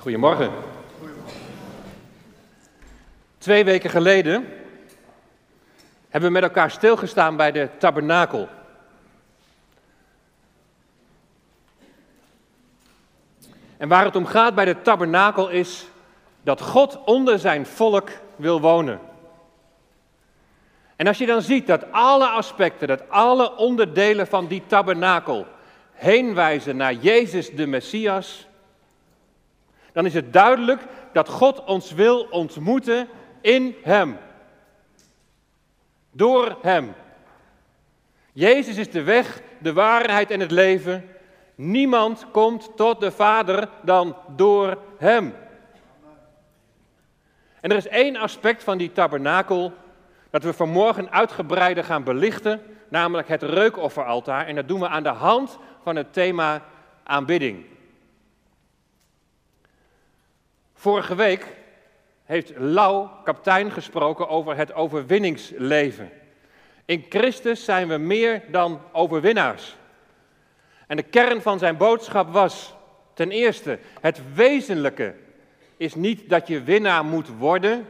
Goedemorgen. Twee weken geleden hebben we met elkaar stilgestaan bij de tabernakel. En waar het om gaat bij de tabernakel is dat God onder zijn volk wil wonen. En als je dan ziet dat alle aspecten, dat alle onderdelen van die tabernakel heen wijzen naar Jezus de Messias, dan is het duidelijk dat God ons wil ontmoeten in Hem. Door Hem. Jezus is de weg, de waarheid en het leven. Niemand komt tot de Vader dan door Hem. En er is één aspect van die tabernakel dat we vanmorgen uitgebreider gaan belichten, namelijk het reukofferaltaar. En dat doen we aan de hand van het thema aanbidding. Vorige week heeft Lau, kaptein, gesproken over het overwinningsleven. In Christus zijn we meer dan overwinnaars. En de kern van zijn boodschap was, ten eerste, het wezenlijke is niet dat je winnaar moet worden,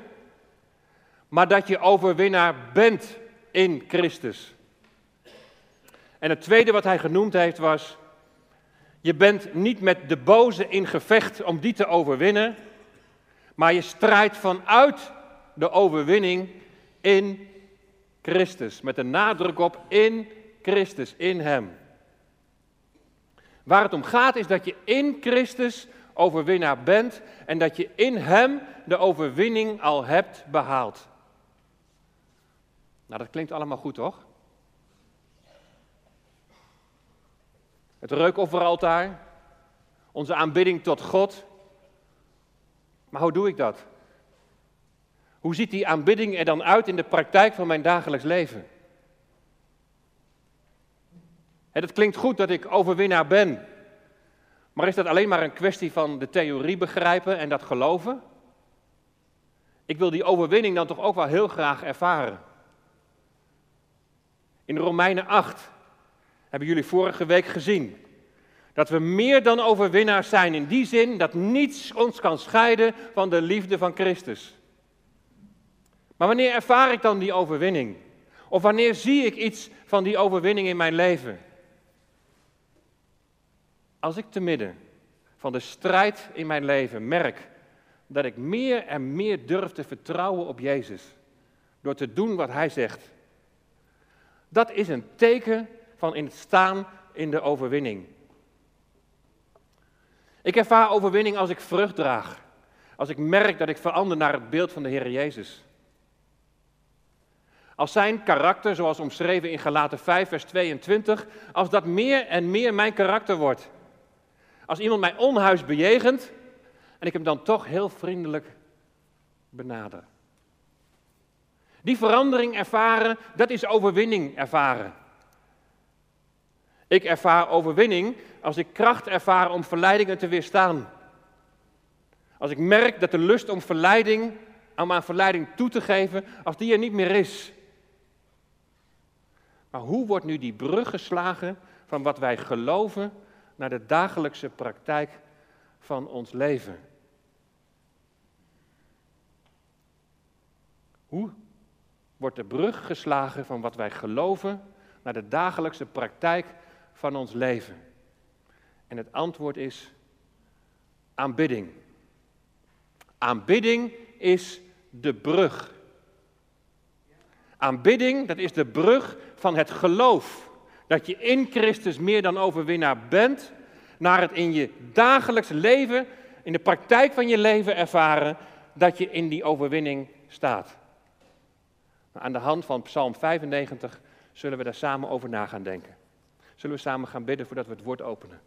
maar dat je overwinnaar bent in Christus. En het tweede wat hij genoemd heeft was, je bent niet met de boze in gevecht om die te overwinnen, maar je strijdt vanuit de overwinning in Christus. Met de nadruk op in Christus, in Hem. Waar het om gaat is dat je in Christus overwinnaar bent en dat je in Hem de overwinning al hebt behaald. Nou, dat klinkt allemaal goed, toch? Het reukofferaltaar, onze aanbidding tot God, maar hoe doe ik dat? Hoe ziet die aanbidding er dan uit in de praktijk van mijn dagelijks leven? Het klinkt goed dat ik overwinnaar ben, maar is dat alleen maar een kwestie van de theorie begrijpen en dat geloven? Ik wil die overwinning dan toch ook wel heel graag ervaren. In Romeinen 8 hebben jullie vorige week gezien dat we meer dan overwinnaars zijn in die zin dat niets ons kan scheiden van de liefde van Christus. Maar wanneer ervaar ik dan die overwinning? Of wanneer zie ik iets van die overwinning in mijn leven? Als ik te midden van de strijd in mijn leven merk dat ik meer en meer durf te vertrouwen op Jezus, door te doen wat Hij zegt, dat is een teken van in staan in de overwinning. Ik ervaar overwinning als ik vrucht draag. Als ik merk dat ik verander naar het beeld van de Heer Jezus. Als zijn karakter, zoals omschreven in Galaten 5, vers 22, als dat meer en meer mijn karakter wordt. Als iemand mij onhuis bejegent en ik hem dan toch heel vriendelijk benader. Die verandering ervaren, dat is overwinning ervaren. Ik ervaar overwinning als ik kracht ervaar om verleidingen te weerstaan. Als ik merk dat de lust om verleiding, om aan verleiding toe te geven, als die er niet meer is. Maar hoe wordt nu die brug geslagen van wat wij geloven naar de dagelijkse praktijk van ons leven? Hoe wordt de brug geslagen van wat wij geloven naar de dagelijkse praktijk van ons leven? En het antwoord is aanbidding. Aanbidding is de brug. Aanbidding, dat is de brug van het geloof. Dat je in Christus meer dan overwinnaar bent, naar het in je dagelijks leven, in de praktijk van je leven ervaren, dat je in die overwinning staat. Aan de hand van Psalm 95 zullen we daar samen over na gaan denken. Zullen we samen gaan bidden voordat we het woord openen?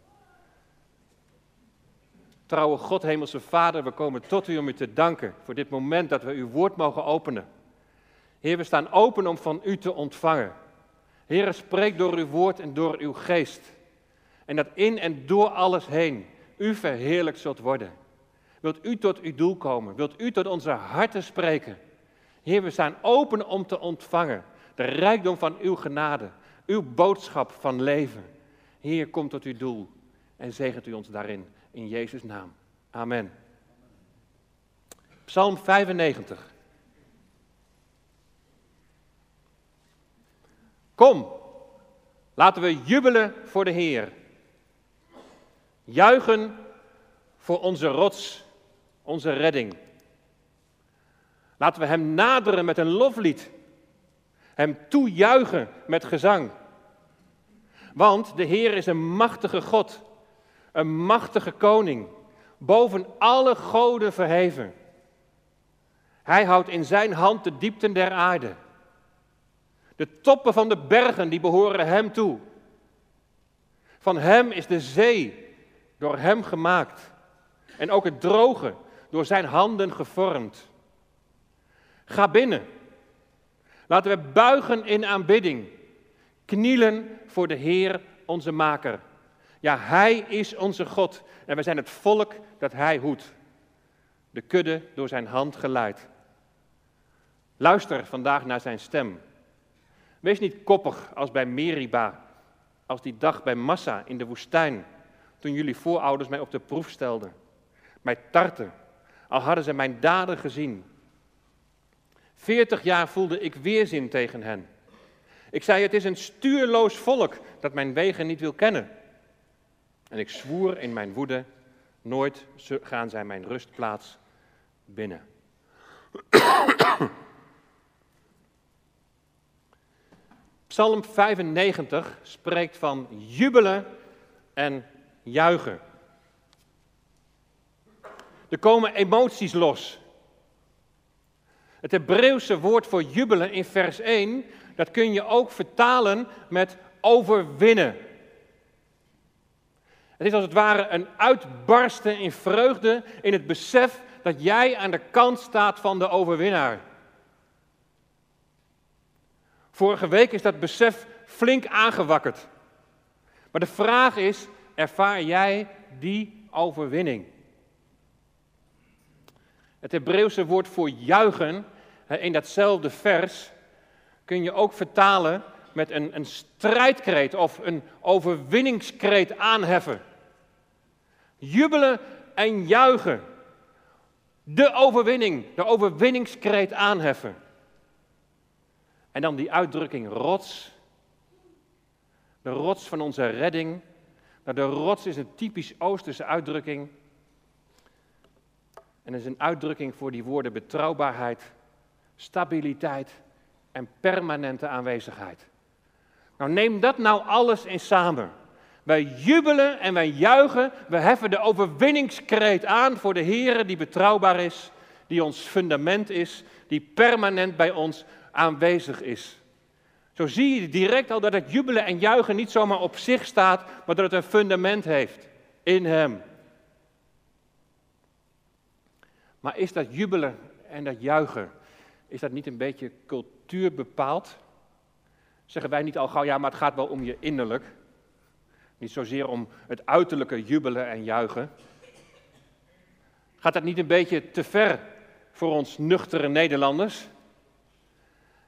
Trouwe God, Hemelse Vader, we komen tot u om u te danken voor dit moment dat we uw woord mogen openen. Heer, we staan open om van u te ontvangen. Heer, spreek door uw woord en door uw geest. En dat in en door alles heen u verheerlijkt zult worden. Wilt u tot uw doel komen? Wilt u tot onze harten spreken? Heer, we staan open om te ontvangen de rijkdom van uw genade, uw boodschap van leven. Heer, kom tot uw doel en zegent u ons daarin. In Jezus' naam. Amen. Psalm 95. Kom, laten we jubelen voor de Heer. Juichen voor onze rots, onze redding. Laten we Hem naderen met een loflied. Hem toejuichen met gezang. Want de Heer is een machtige God, een machtige koning, boven alle goden verheven. Hij houdt in zijn hand de diepten der aarde. De toppen van de bergen die behoren hem toe. Van hem is de zee door hem gemaakt. En ook het droge door zijn handen gevormd. Ga binnen. Laten we buigen in aanbidding. Knielen voor de Heer, onze Maker. Ja, Hij is onze God en wij zijn het volk dat Hij hoedt. De kudde door zijn hand geleid. Luister vandaag naar zijn stem. Wees niet koppig als bij Meriba, als die dag bij Massa in de woestijn, toen jullie voorouders mij op de proef stelden. Mij tarten, al hadden ze mijn daden gezien. Veertig jaar voelde ik weerzin tegen hen. Ik zei, het is een stuurloos volk dat mijn wegen niet wil kennen. En ik zwoer in mijn woede, nooit gaan zij mijn rustplaats binnen. Psalm 95 spreekt van jubelen en juichen. Er komen emoties los. Het Hebreeuwse woord voor jubelen in vers 1, dat kun je ook vertalen met overwinnen. Het is als het ware een uitbarsten in vreugde in het besef dat jij aan de kant staat van de overwinnaar. Vorige week is dat besef flink aangewakkerd. Maar de vraag is, ervaar jij die overwinning? Het Hebreeuwse woord voor juichen in datzelfde vers kun je ook vertalen met een, een strijdkreet of een overwinningskreet aanheffen. Jubelen en juichen. De overwinning, de overwinningskreet aanheffen. En dan die uitdrukking rots. De rots van onze redding. Nou, de rots is een typisch Oosterse uitdrukking. En is een uitdrukking voor die woorden betrouwbaarheid, stabiliteit en permanente aanwezigheid. Nou, neem dat nou alles in samen. Wij jubelen en wij juichen, we heffen de overwinningskreet aan voor de Heer die betrouwbaar is, die ons fundament is, die permanent bij ons aanwezig is. Zo zie je direct al dat het jubelen en juichen niet zomaar op zich staat, maar dat het een fundament heeft in Hem. Maar is dat jubelen en dat juichen, is dat niet een beetje cultuurbepaald? Zeggen wij niet al gauw, ja, maar het gaat wel om je innerlijk. Niet zozeer om het uiterlijke jubelen en juichen. Gaat dat niet een beetje te ver voor ons nuchtere Nederlanders?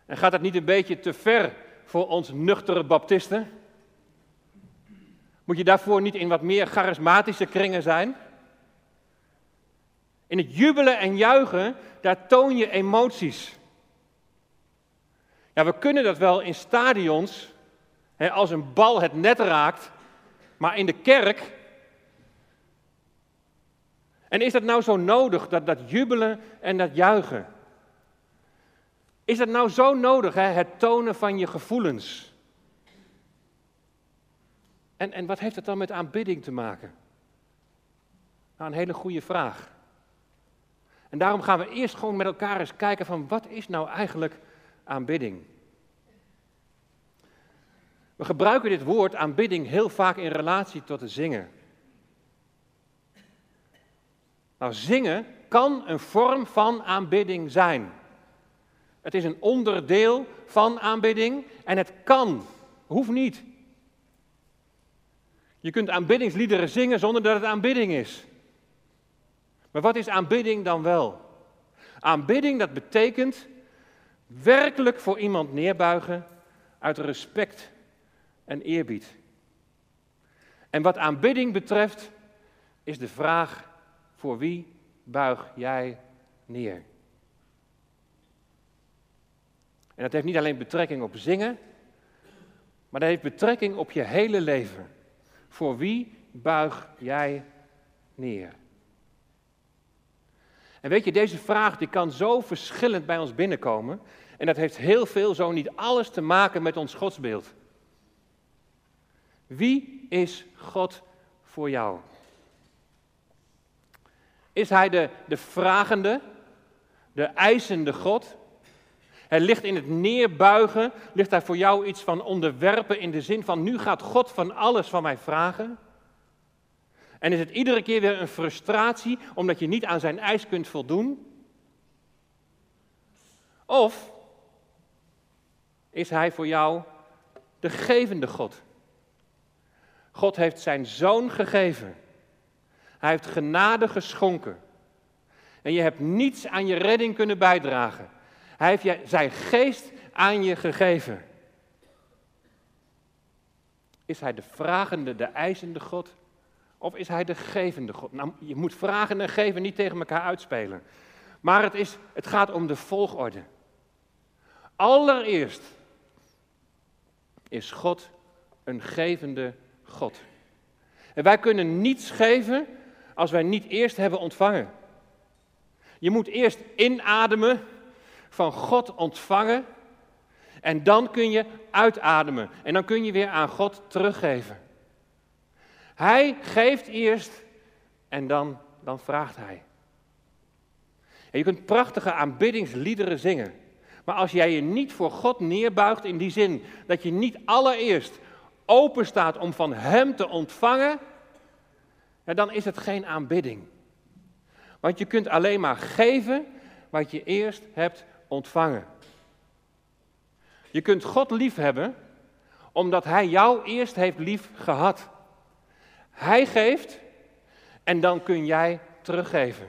En gaat dat niet een beetje te ver voor ons nuchtere baptisten? Moet je daarvoor niet in wat meer charismatische kringen zijn? In het jubelen en juichen, daar toon je emoties. Ja, we kunnen dat wel in stadions, hè, als een bal het net raakt, maar in de kerk. En is dat nou zo nodig, dat, dat jubelen en dat juichen? Is dat nou zo nodig, hè? het tonen van je gevoelens? En, en wat heeft dat dan met aanbidding te maken? Nou, een hele goede vraag. En daarom gaan we eerst gewoon met elkaar eens kijken van wat is nou eigenlijk aanbidding? We gebruiken dit woord aanbidding heel vaak in relatie tot het zingen. Nou, zingen kan een vorm van aanbidding zijn. Het is een onderdeel van aanbidding en het kan, hoeft niet. Je kunt aanbiddingsliederen zingen zonder dat het aanbidding is. Maar wat is aanbidding dan wel? Aanbidding, dat betekent werkelijk voor iemand neerbuigen uit respect en eerbied. En wat aanbidding betreft, is de vraag: voor wie buig jij neer. En dat heeft niet alleen betrekking op zingen, maar dat heeft betrekking op je hele leven. Voor wie buig jij neer? En weet je, deze vraag die kan zo verschillend bij ons binnenkomen. En dat heeft heel veel, zo niet alles te maken met ons godsbeeld. Wie is God voor jou? Is hij de, de vragende, de eisende God? Er ligt in het neerbuigen, ligt daar voor jou iets van onderwerpen in de zin van nu gaat God van alles van mij vragen? En is het iedere keer weer een frustratie omdat je niet aan zijn eis kunt voldoen? Of is hij voor jou de gevende God? God heeft zijn zoon gegeven. Hij heeft genade geschonken. En je hebt niets aan je redding kunnen bijdragen. Hij heeft zijn geest aan je gegeven. Is hij de vragende, de eisende God? Of is hij de gevende God? Nou, je moet vragen en geven niet tegen elkaar uitspelen. Maar het, is, het gaat om de volgorde. Allereerst is God een gevende God. En wij kunnen niets geven als wij niet eerst hebben ontvangen. Je moet eerst inademen, van God ontvangen. En dan kun je uitademen. En dan kun je weer aan God teruggeven. Hij geeft eerst en dan, dan vraagt hij. Je kunt prachtige aanbiddingsliederen zingen. Maar als jij je niet voor God neerbuigt in die zin dat je niet allereerst open staat om van Hem te ontvangen, dan is het geen aanbidding. Want je kunt alleen maar geven wat je eerst hebt ontvangen. Je kunt God lief hebben omdat Hij jou eerst heeft lief gehad. Hij geeft en dan kun jij teruggeven.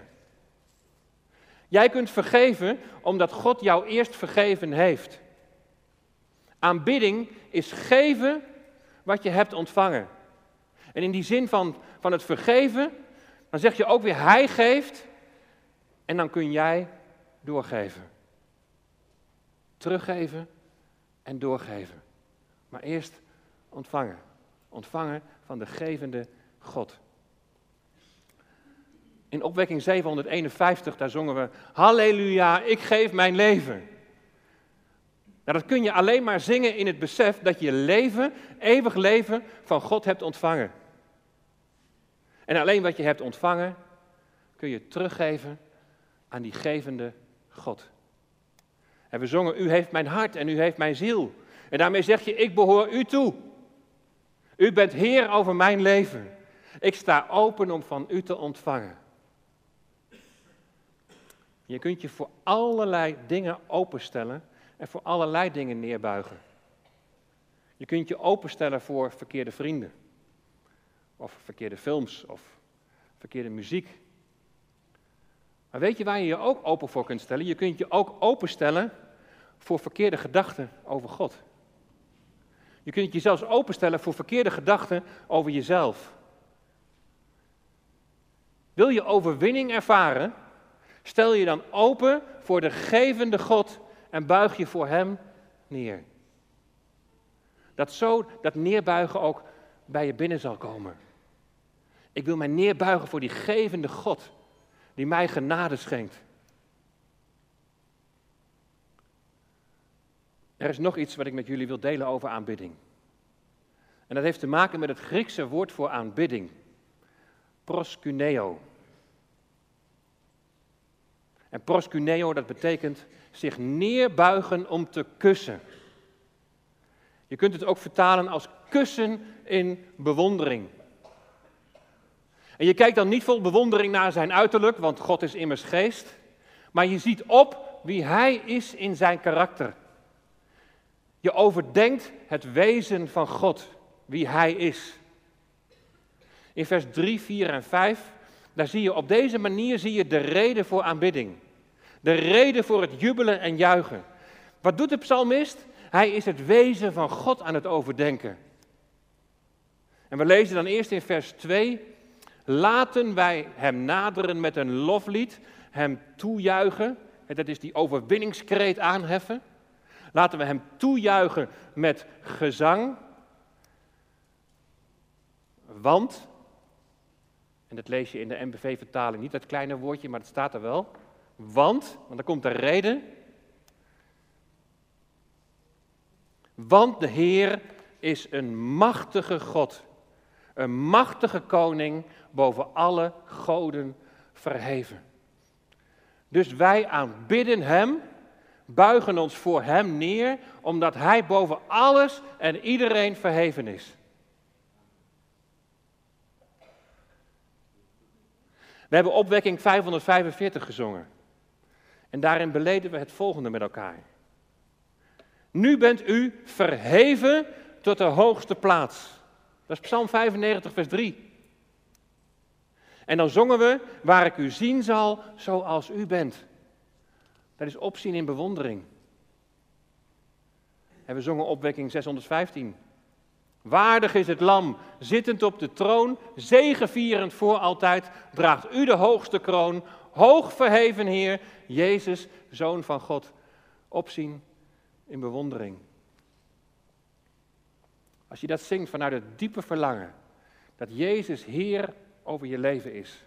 Jij kunt vergeven omdat God jou eerst vergeven heeft. Aanbidding is geven wat je hebt ontvangen. En in die zin van, van het vergeven, dan zeg je ook weer Hij geeft en dan kun jij doorgeven. Teruggeven en doorgeven. Maar eerst ontvangen. Ontvangen van de gevende God. In opwekking 751, daar zongen we, Halleluja, ik geef mijn leven. Nou, dat kun je alleen maar zingen in het besef dat je leven, eeuwig leven, van God hebt ontvangen. En alleen wat je hebt ontvangen, kun je teruggeven aan die gevende God. En we zongen, u heeft mijn hart en u heeft mijn ziel. En daarmee zeg je, ik behoor u toe. U bent Heer over mijn leven. Ik sta open om van u te ontvangen. Je kunt je voor allerlei dingen openstellen en voor allerlei dingen neerbuigen. Je kunt je openstellen voor verkeerde vrienden, of verkeerde films, of verkeerde muziek. Maar weet je waar je je ook open voor kunt stellen? Je kunt je ook openstellen voor verkeerde gedachten over God. Je kunt je zelfs openstellen voor verkeerde gedachten over jezelf. Wil je overwinning ervaren? Stel je dan open voor de gevende God en buig je voor Hem neer. Dat zo dat neerbuigen ook bij je binnen zal komen. Ik wil mij neerbuigen voor die gevende God die mij genade schenkt. Er is nog iets wat ik met jullie wil delen over aanbidding. En dat heeft te maken met het Griekse woord voor aanbidding. Proskuneo. En proskuneo, dat betekent zich neerbuigen om te kussen. Je kunt het ook vertalen als kussen in bewondering. En je kijkt dan niet vol bewondering naar zijn uiterlijk, want God is immers geest. Maar je ziet op wie hij is in zijn karakter. Je overdenkt het wezen van God, wie hij is. In vers 3, 4 en 5, daar zie je op deze manier zie je de reden voor aanbidding. De reden voor het jubelen en juichen. Wat doet de psalmist? Hij is het wezen van God aan het overdenken. En we lezen dan eerst in vers 2 Laten wij hem naderen met een loflied, hem toejuichen. Dat is die overwinningskreet aanheffen. Laten we hem toejuichen met gezang. Want, en dat lees je in de MBV-vertaling, niet dat kleine woordje, maar het staat er wel. Want, want dan komt de reden. Want de Heer is een machtige God, een machtige koning boven alle goden verheven. Dus wij aanbidden Hem, buigen ons voor Hem neer, omdat Hij boven alles en iedereen verheven is. We hebben opwekking 545 gezongen. En daarin beleden we het volgende met elkaar. Nu bent u verheven tot de hoogste plaats. Dat is Psalm 95, vers 3. En dan zongen we, waar ik u zien zal zoals u bent. Dat is opzien in bewondering. En we zongen opwekking 615. Waardig is het lam, zittend op de troon, zegevierend voor altijd, draagt u de hoogste kroon, hoog verheven Heer, Jezus, Zoon van God. Opzien in bewondering. Als je dat zingt vanuit het diepe verlangen dat Jezus Heer over je leven is.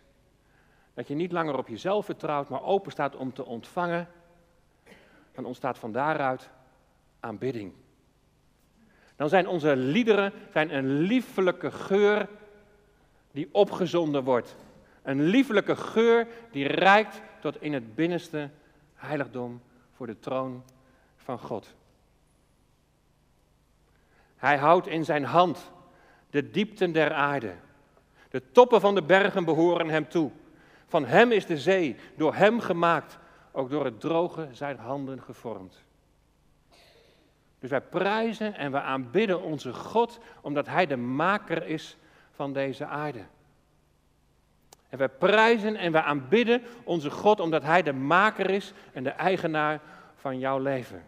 Dat je niet langer op jezelf vertrouwt, maar open staat om te ontvangen, dan ontstaat van daaruit aanbidding. Dan zijn onze liederen zijn een liefelijke geur die opgezonden wordt. Een liefelijke geur die reikt tot in het binnenste heiligdom voor de troon van God. Hij houdt in zijn hand de diepten der aarde. De toppen van de bergen behoren hem toe. Van hem is de zee, door hem gemaakt, ook door het droge zijn handen gevormd. Dus wij prijzen en we aanbidden onze God omdat Hij de maker is van deze aarde. En wij prijzen en we aanbidden onze God omdat Hij de maker is en de eigenaar van jouw leven.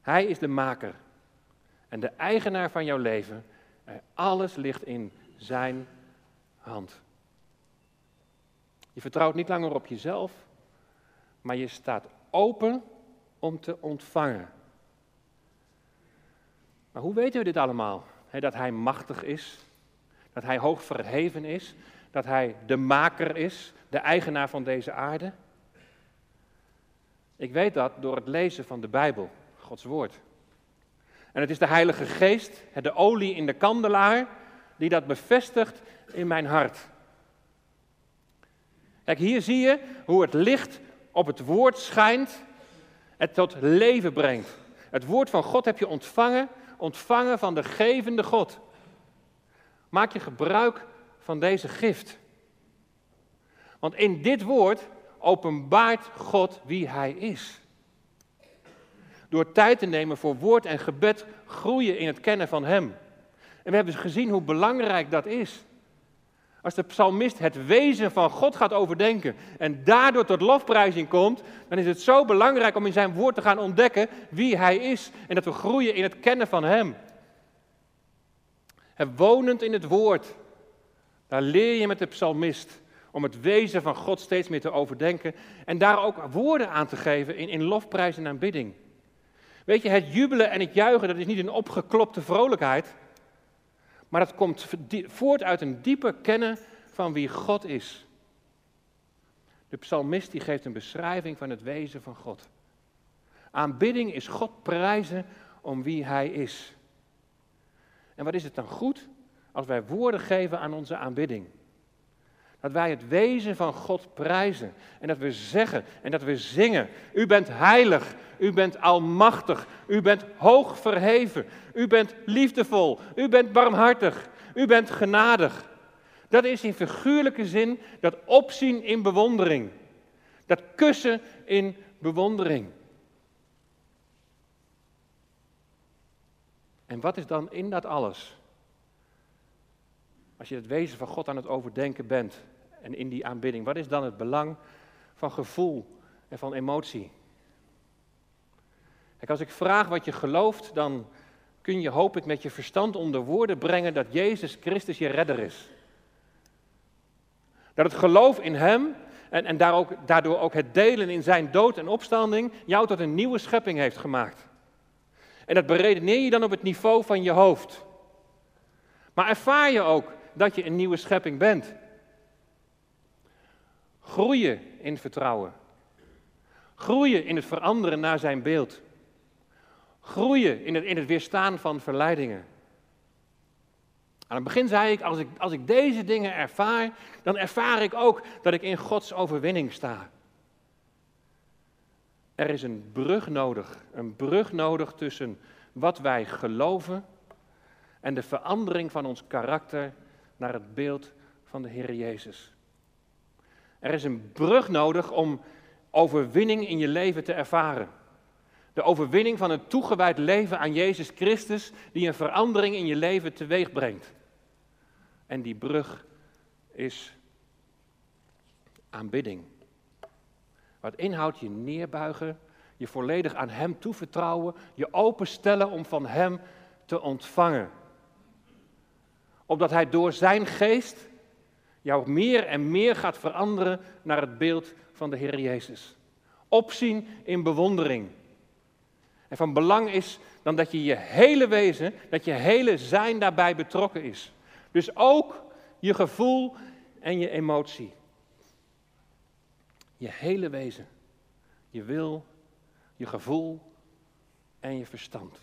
Hij is de maker en de eigenaar van jouw leven. En alles ligt in Zijn hand. Je vertrouwt niet langer op jezelf, maar je staat open om te ontvangen. Maar hoe weten we dit allemaal? dat Hij machtig is, dat Hij hoog verheven is, dat Hij de maker is, de eigenaar van deze aarde? Ik weet dat door het lezen van de Bijbel, Gods Woord. En het is de Heilige Geest, de olie in de kandelaar, die dat bevestigt in mijn hart. Kijk, hier zie je hoe het licht op het woord schijnt, het tot leven brengt. Het woord van God heb je ontvangen, ontvangen van de gevende God. Maak je gebruik van deze gift. Want in dit woord openbaart God wie Hij is. Door tijd te nemen voor woord en gebed groeien in het kennen van Hem. En we hebben gezien hoe belangrijk dat is. Als de psalmist het wezen van God gaat overdenken en daardoor tot lofprijzing komt, dan is het zo belangrijk om in zijn woord te gaan ontdekken wie hij is en dat we groeien in het kennen van hem. En wonend in het woord, daar leer je met de psalmist om het wezen van God steeds meer te overdenken en daar ook woorden aan te geven in, in lofprijs en aanbidding. Weet je, het jubelen en het juichen, dat is niet een opgeklopte vrolijkheid. Maar dat komt voort uit een dieper kennen van wie God is. De psalmist die geeft een beschrijving van het wezen van God. Aanbidding is God prijzen om wie Hij is. En wat is het dan goed als wij woorden geven aan onze aanbidding? Dat wij het wezen van God prijzen. En dat we zeggen en dat we zingen. U bent heilig. U bent almachtig. U bent hoog verheven. U bent liefdevol. U bent barmhartig. U bent genadig. Dat is in figuurlijke zin dat opzien in bewondering. Dat kussen in bewondering. En wat is dan in dat alles? Als je het wezen van God aan het overdenken bent en in die aanbidding, wat is dan het belang van gevoel en van emotie? Kijk, als ik vraag wat je gelooft, dan kun je hoop ik met je verstand onder woorden brengen dat Jezus Christus je redder is. Dat het geloof in Hem en, en daar ook, daardoor ook het delen in Zijn dood en opstanding jou tot een nieuwe schepping heeft gemaakt. En dat beredeneer je dan op het niveau van je hoofd. Maar ervaar je ook dat je een nieuwe schepping bent. Groeien in vertrouwen. Groeien in het veranderen naar zijn beeld. Groeien in het, in het weerstaan van verleidingen. Aan het begin zei ik als, ik, als ik deze dingen ervaar, dan ervaar ik ook dat ik in Gods overwinning sta. Er is een brug nodig, een brug nodig tussen wat wij geloven en de verandering van ons karakter naar het beeld van de Heer Jezus. Er is een brug nodig om overwinning in je leven te ervaren. De overwinning van een toegewijd leven aan Jezus Christus, die een verandering in je leven teweeg brengt. En die brug is aanbidding. Wat inhoudt je neerbuigen, je volledig aan Hem toevertrouwen, je openstellen om van Hem te ontvangen. Opdat Hij door Zijn geest jou meer en meer gaat veranderen naar het beeld van de Heer Jezus. Opzien in bewondering. En van belang is dan dat je je hele wezen, dat je hele zijn daarbij betrokken is. Dus ook je gevoel en je emotie. Je hele wezen. Je wil, je gevoel en je verstand.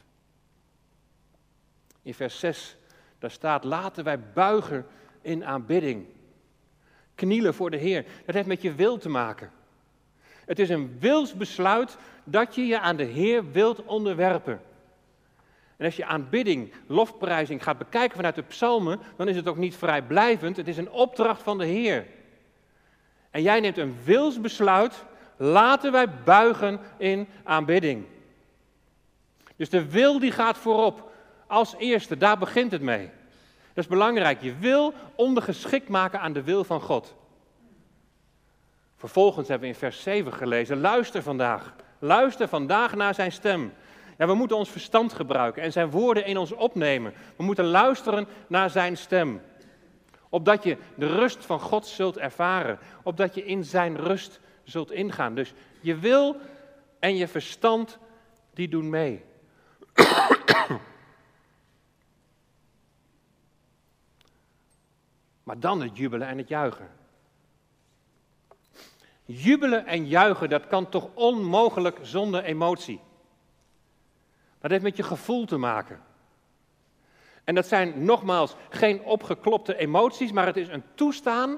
In vers 6, daar staat, laten wij buigen in aanbidding. Knielen voor de Heer. Dat heeft met je wil te maken. Het is een wilsbesluit dat je je aan de Heer wilt onderwerpen. En als je aanbidding, lofprijzing gaat bekijken vanuit de psalmen, dan is het ook niet vrijblijvend, het is een opdracht van de Heer. En jij neemt een wilsbesluit, laten wij buigen in aanbidding. Dus de wil die gaat voorop, als eerste, daar begint het mee. Dat is belangrijk, je wil ondergeschikt maken aan de wil van God. Vervolgens hebben we in vers 7 gelezen, luister vandaag, luister vandaag naar zijn stem. Ja, we moeten ons verstand gebruiken en zijn woorden in ons opnemen. We moeten luisteren naar zijn stem. Opdat je de rust van God zult ervaren. Opdat je in zijn rust zult ingaan. Dus je wil en je verstand, die doen mee. maar dan het jubelen en het juichen. Jubelen en juichen, dat kan toch onmogelijk zonder emotie. Dat heeft met je gevoel te maken. En dat zijn nogmaals geen opgeklopte emoties, maar het is een toestaan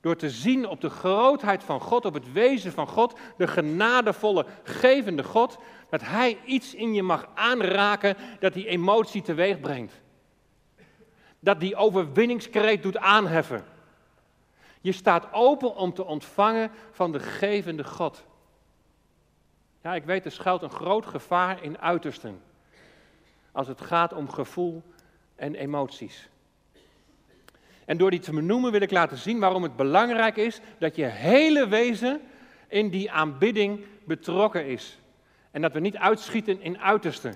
door te zien op de grootheid van God, op het wezen van God, de genadevolle, gevende God, dat Hij iets in je mag aanraken dat die emotie teweeg brengt. Dat die overwinningskreet doet aanheffen. Je staat open om te ontvangen van de gevende God. Ja, ik weet, er schuilt een groot gevaar in uitersten. Als het gaat om gevoel en emoties. En door die te benoemen wil ik laten zien waarom het belangrijk is dat je hele wezen in die aanbidding betrokken is. En dat we niet uitschieten in uitersten.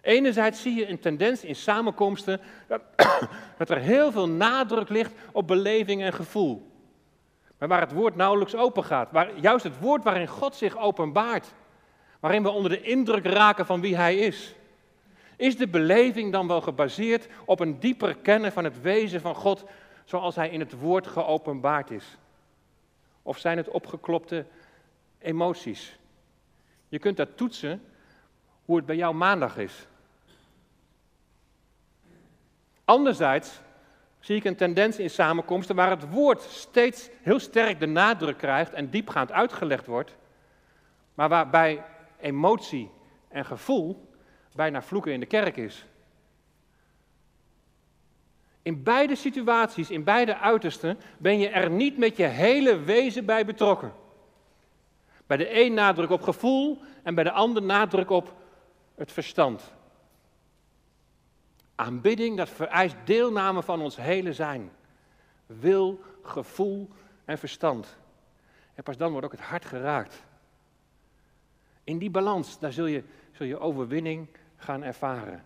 Enerzijds zie je een tendens in samenkomsten dat, er heel veel nadruk ligt op beleving en gevoel maar waar het woord nauwelijks open gaat. Waar, juist het woord waarin God zich openbaart. Waarin we onder de indruk raken van wie Hij is. Is de beleving dan wel gebaseerd op een dieper kennen van het wezen van God zoals Hij in het woord geopenbaard is? Of zijn het opgeklopte emoties? Je kunt dat toetsen hoe het bij jou maandag is. Anderzijds zie ik een tendens in samenkomsten waar het woord steeds heel sterk de nadruk krijgt en diepgaand uitgelegd wordt, maar waarbij emotie en gevoel bijna vloeken in de kerk is. In beide situaties, in beide uitersten, ben je er niet met je hele wezen bij betrokken. Bij de een nadruk op gevoel en bij de ander nadruk op het verstand. Aanbidding, dat vereist deelname van ons hele zijn. Wil, gevoel en verstand. En pas dan wordt ook het hart geraakt. In die balans, daar zul je, zul je overwinning gaan ervaren.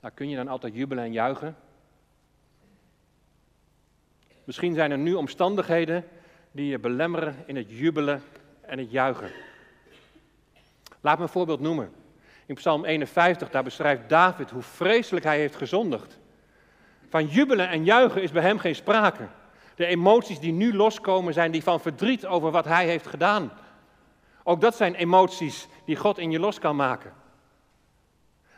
Nou, kun je dan altijd jubelen en juichen? Misschien zijn er nu omstandigheden die je belemmeren in het jubelen en het juichen. Laat me een voorbeeld noemen. In Psalm 51, daar beschrijft David hoe vreselijk hij heeft gezondigd. Van jubelen en juichen is bij hem geen sprake. De emoties die nu loskomen zijn die van verdriet over wat hij heeft gedaan. Ook dat zijn emoties die God in je los kan maken.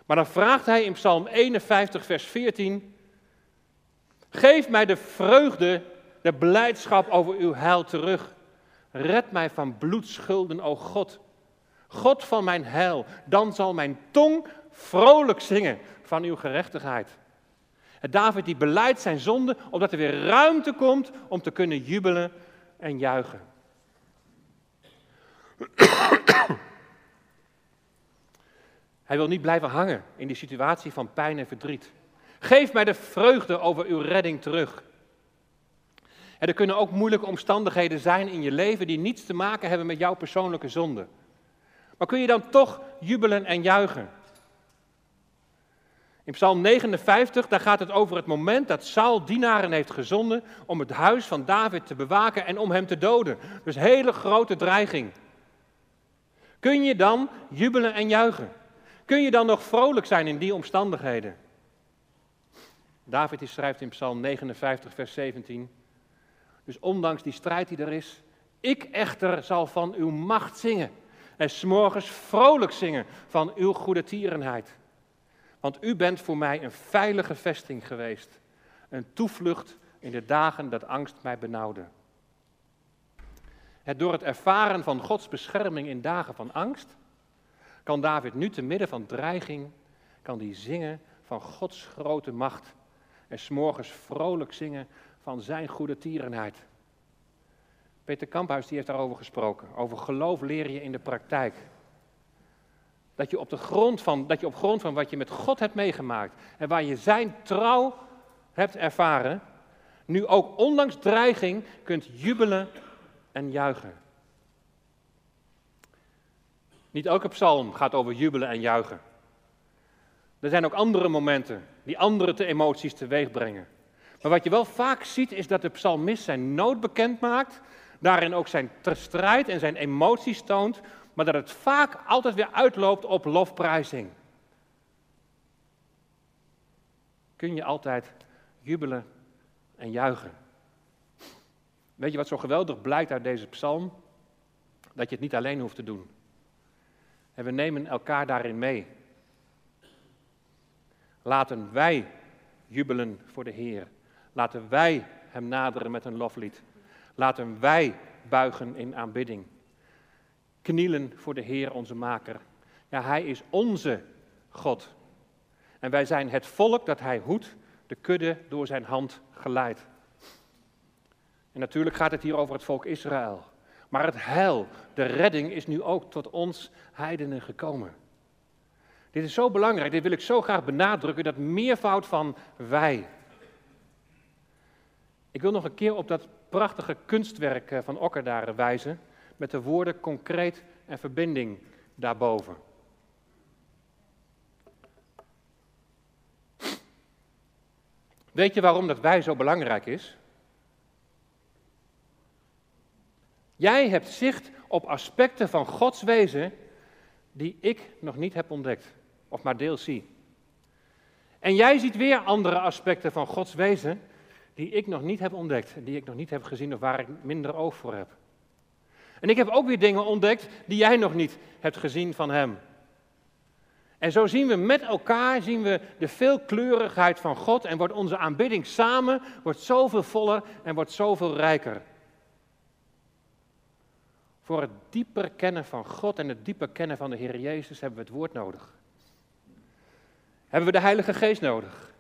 Maar dan vraagt hij in Psalm 51, vers 14: Geef mij de vreugde, de blijdschap over uw heil terug. Red mij van bloedschulden, o God. God van mijn heil, dan zal mijn tong vrolijk zingen van uw gerechtigheid. David die beleidt zijn zonde, omdat er weer ruimte komt om te kunnen jubelen en juichen. Hij wil niet blijven hangen in die situatie van pijn en verdriet. Geef mij de vreugde over uw redding terug. En er kunnen ook moeilijke omstandigheden zijn in je leven die niets te maken hebben met jouw persoonlijke zonde. Maar kun je dan toch jubelen en juichen? In Psalm 59, daar gaat het over het moment dat Saul dienaren heeft gezonden om het huis van David te bewaken en om hem te doden. Dus hele grote dreiging. Kun je dan jubelen en juichen? Kun je dan nog vrolijk zijn in die omstandigheden? David schrijft in Psalm 59, vers 17. Dus ondanks die strijd die er is, ik echter zal van uw macht zingen en s'morgens vrolijk zingen van uw goede tierenheid. Want u bent voor mij een veilige vesting geweest, een toevlucht in de dagen dat angst mij benauwde. Het door het ervaren van Gods bescherming in dagen van angst, kan David nu te midden van dreiging, kan die zingen van Gods grote macht en s'morgens vrolijk zingen van zijn goede tierenheid. Peter Kamphuis die heeft daarover gesproken. Over geloof leer je in de praktijk. Dat je op, de grond van, dat je op grond van wat je met God hebt meegemaakt en waar je zijn trouw hebt ervaren, nu ook ondanks dreiging kunt jubelen en juichen. Niet elke psalm gaat over jubelen en juichen. Er zijn ook andere momenten die andere te emoties teweeg brengen. Maar wat je wel vaak ziet is dat de psalmist zijn nood bekend maakt, daarin ook zijn strijd en zijn emoties toont, maar dat het vaak altijd weer uitloopt op lofprijzing. Kun je altijd jubelen en juichen? Weet je wat zo geweldig blijkt uit deze psalm? Dat je het niet alleen hoeft te doen. En we nemen elkaar daarin mee. Laten wij jubelen voor de Heer. Laten wij Hem naderen met een loflied. Laten wij buigen in aanbidding. Knielen voor de Heer, onze Maker. Ja, Hij is onze God. En wij zijn het volk dat Hij hoedt, de kudde door Zijn hand geleid. En natuurlijk gaat het hier over het volk Israël. Maar het heil, de redding is nu ook tot ons heidenen gekomen. Dit is zo belangrijk, dit wil ik zo graag benadrukken, dat meervoud van wij. Ik wil nog een keer op dat prachtige kunstwerk eh, van Okkerdaren wijzen, met de woorden concreet en verbinding daarboven. Weet je waarom dat wij zo belangrijk is? Jij hebt zicht op aspecten van Gods wezen die ik nog niet heb ontdekt, of maar deels zie. En jij ziet weer andere aspecten van Gods wezen die ik nog niet heb ontdekt, die ik nog niet heb gezien of waar ik minder oog voor heb. En ik heb ook weer dingen ontdekt die jij nog niet hebt gezien van Hem. En zo zien we met elkaar zien we de veelkleurigheid van God en wordt onze aanbidding samen wordt zoveel voller en wordt zoveel rijker. Voor het dieper kennen van God en het dieper kennen van de Heer Jezus hebben we het woord nodig. Hebben we de Heilige Geest nodig,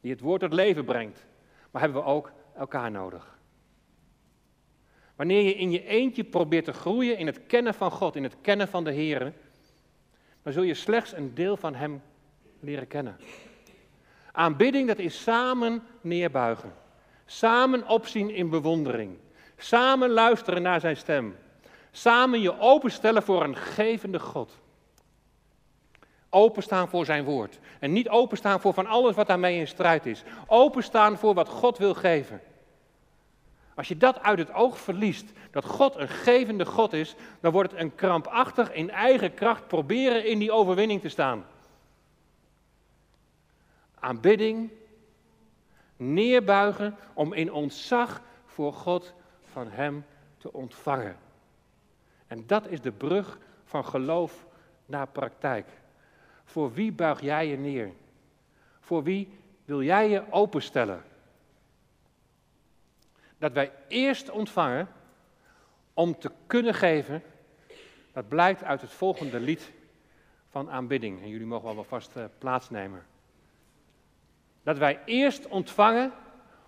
die het woord tot leven brengt. Maar hebben we ook elkaar nodig. Wanneer je in je eentje probeert te groeien in het kennen van God, in het kennen van de Heer, dan zul je slechts een deel van Hem leren kennen. Aanbidding, dat is samen neerbuigen. Samen opzien in bewondering. Samen luisteren naar zijn stem. Samen je openstellen voor een gevende God. Openstaan voor zijn woord. En niet openstaan voor van alles wat daarmee in strijd is. Openstaan voor wat God wil geven. Als je dat uit het oog verliest, dat God een gevende God is, dan wordt het een krampachtig in eigen kracht proberen in die overwinning te staan. Aanbidding, neerbuigen om in ontzag voor God van Hem te ontvangen. En dat is de brug van geloof naar praktijk. Voor wie buig jij je neer? Voor wie wil jij je openstellen? Dat wij eerst ontvangen om te kunnen geven, dat blijkt uit het volgende lied van aanbidding. En jullie mogen wel vast uh, plaatsnemen. Dat wij eerst ontvangen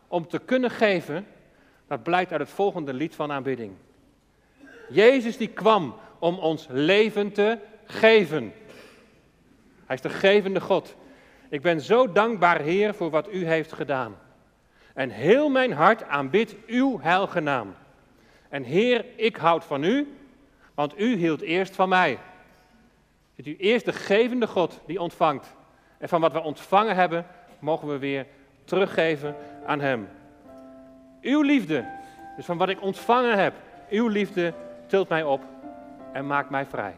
om te kunnen geven, dat blijkt uit het volgende lied van aanbidding. Jezus die kwam om ons leven te geven. Hij is de gevende God. Ik ben zo dankbaar, Heer, voor wat u heeft gedaan. En heel mijn hart aanbidt uw heilige naam. En Heer, ik houd van u, want u hield eerst van mij. Zit u eerst de gevende God die ontvangt. En van wat we ontvangen hebben, mogen we weer teruggeven aan Hem. Uw liefde, dus van wat ik ontvangen heb, uw liefde tilt mij op en maakt mij vrij.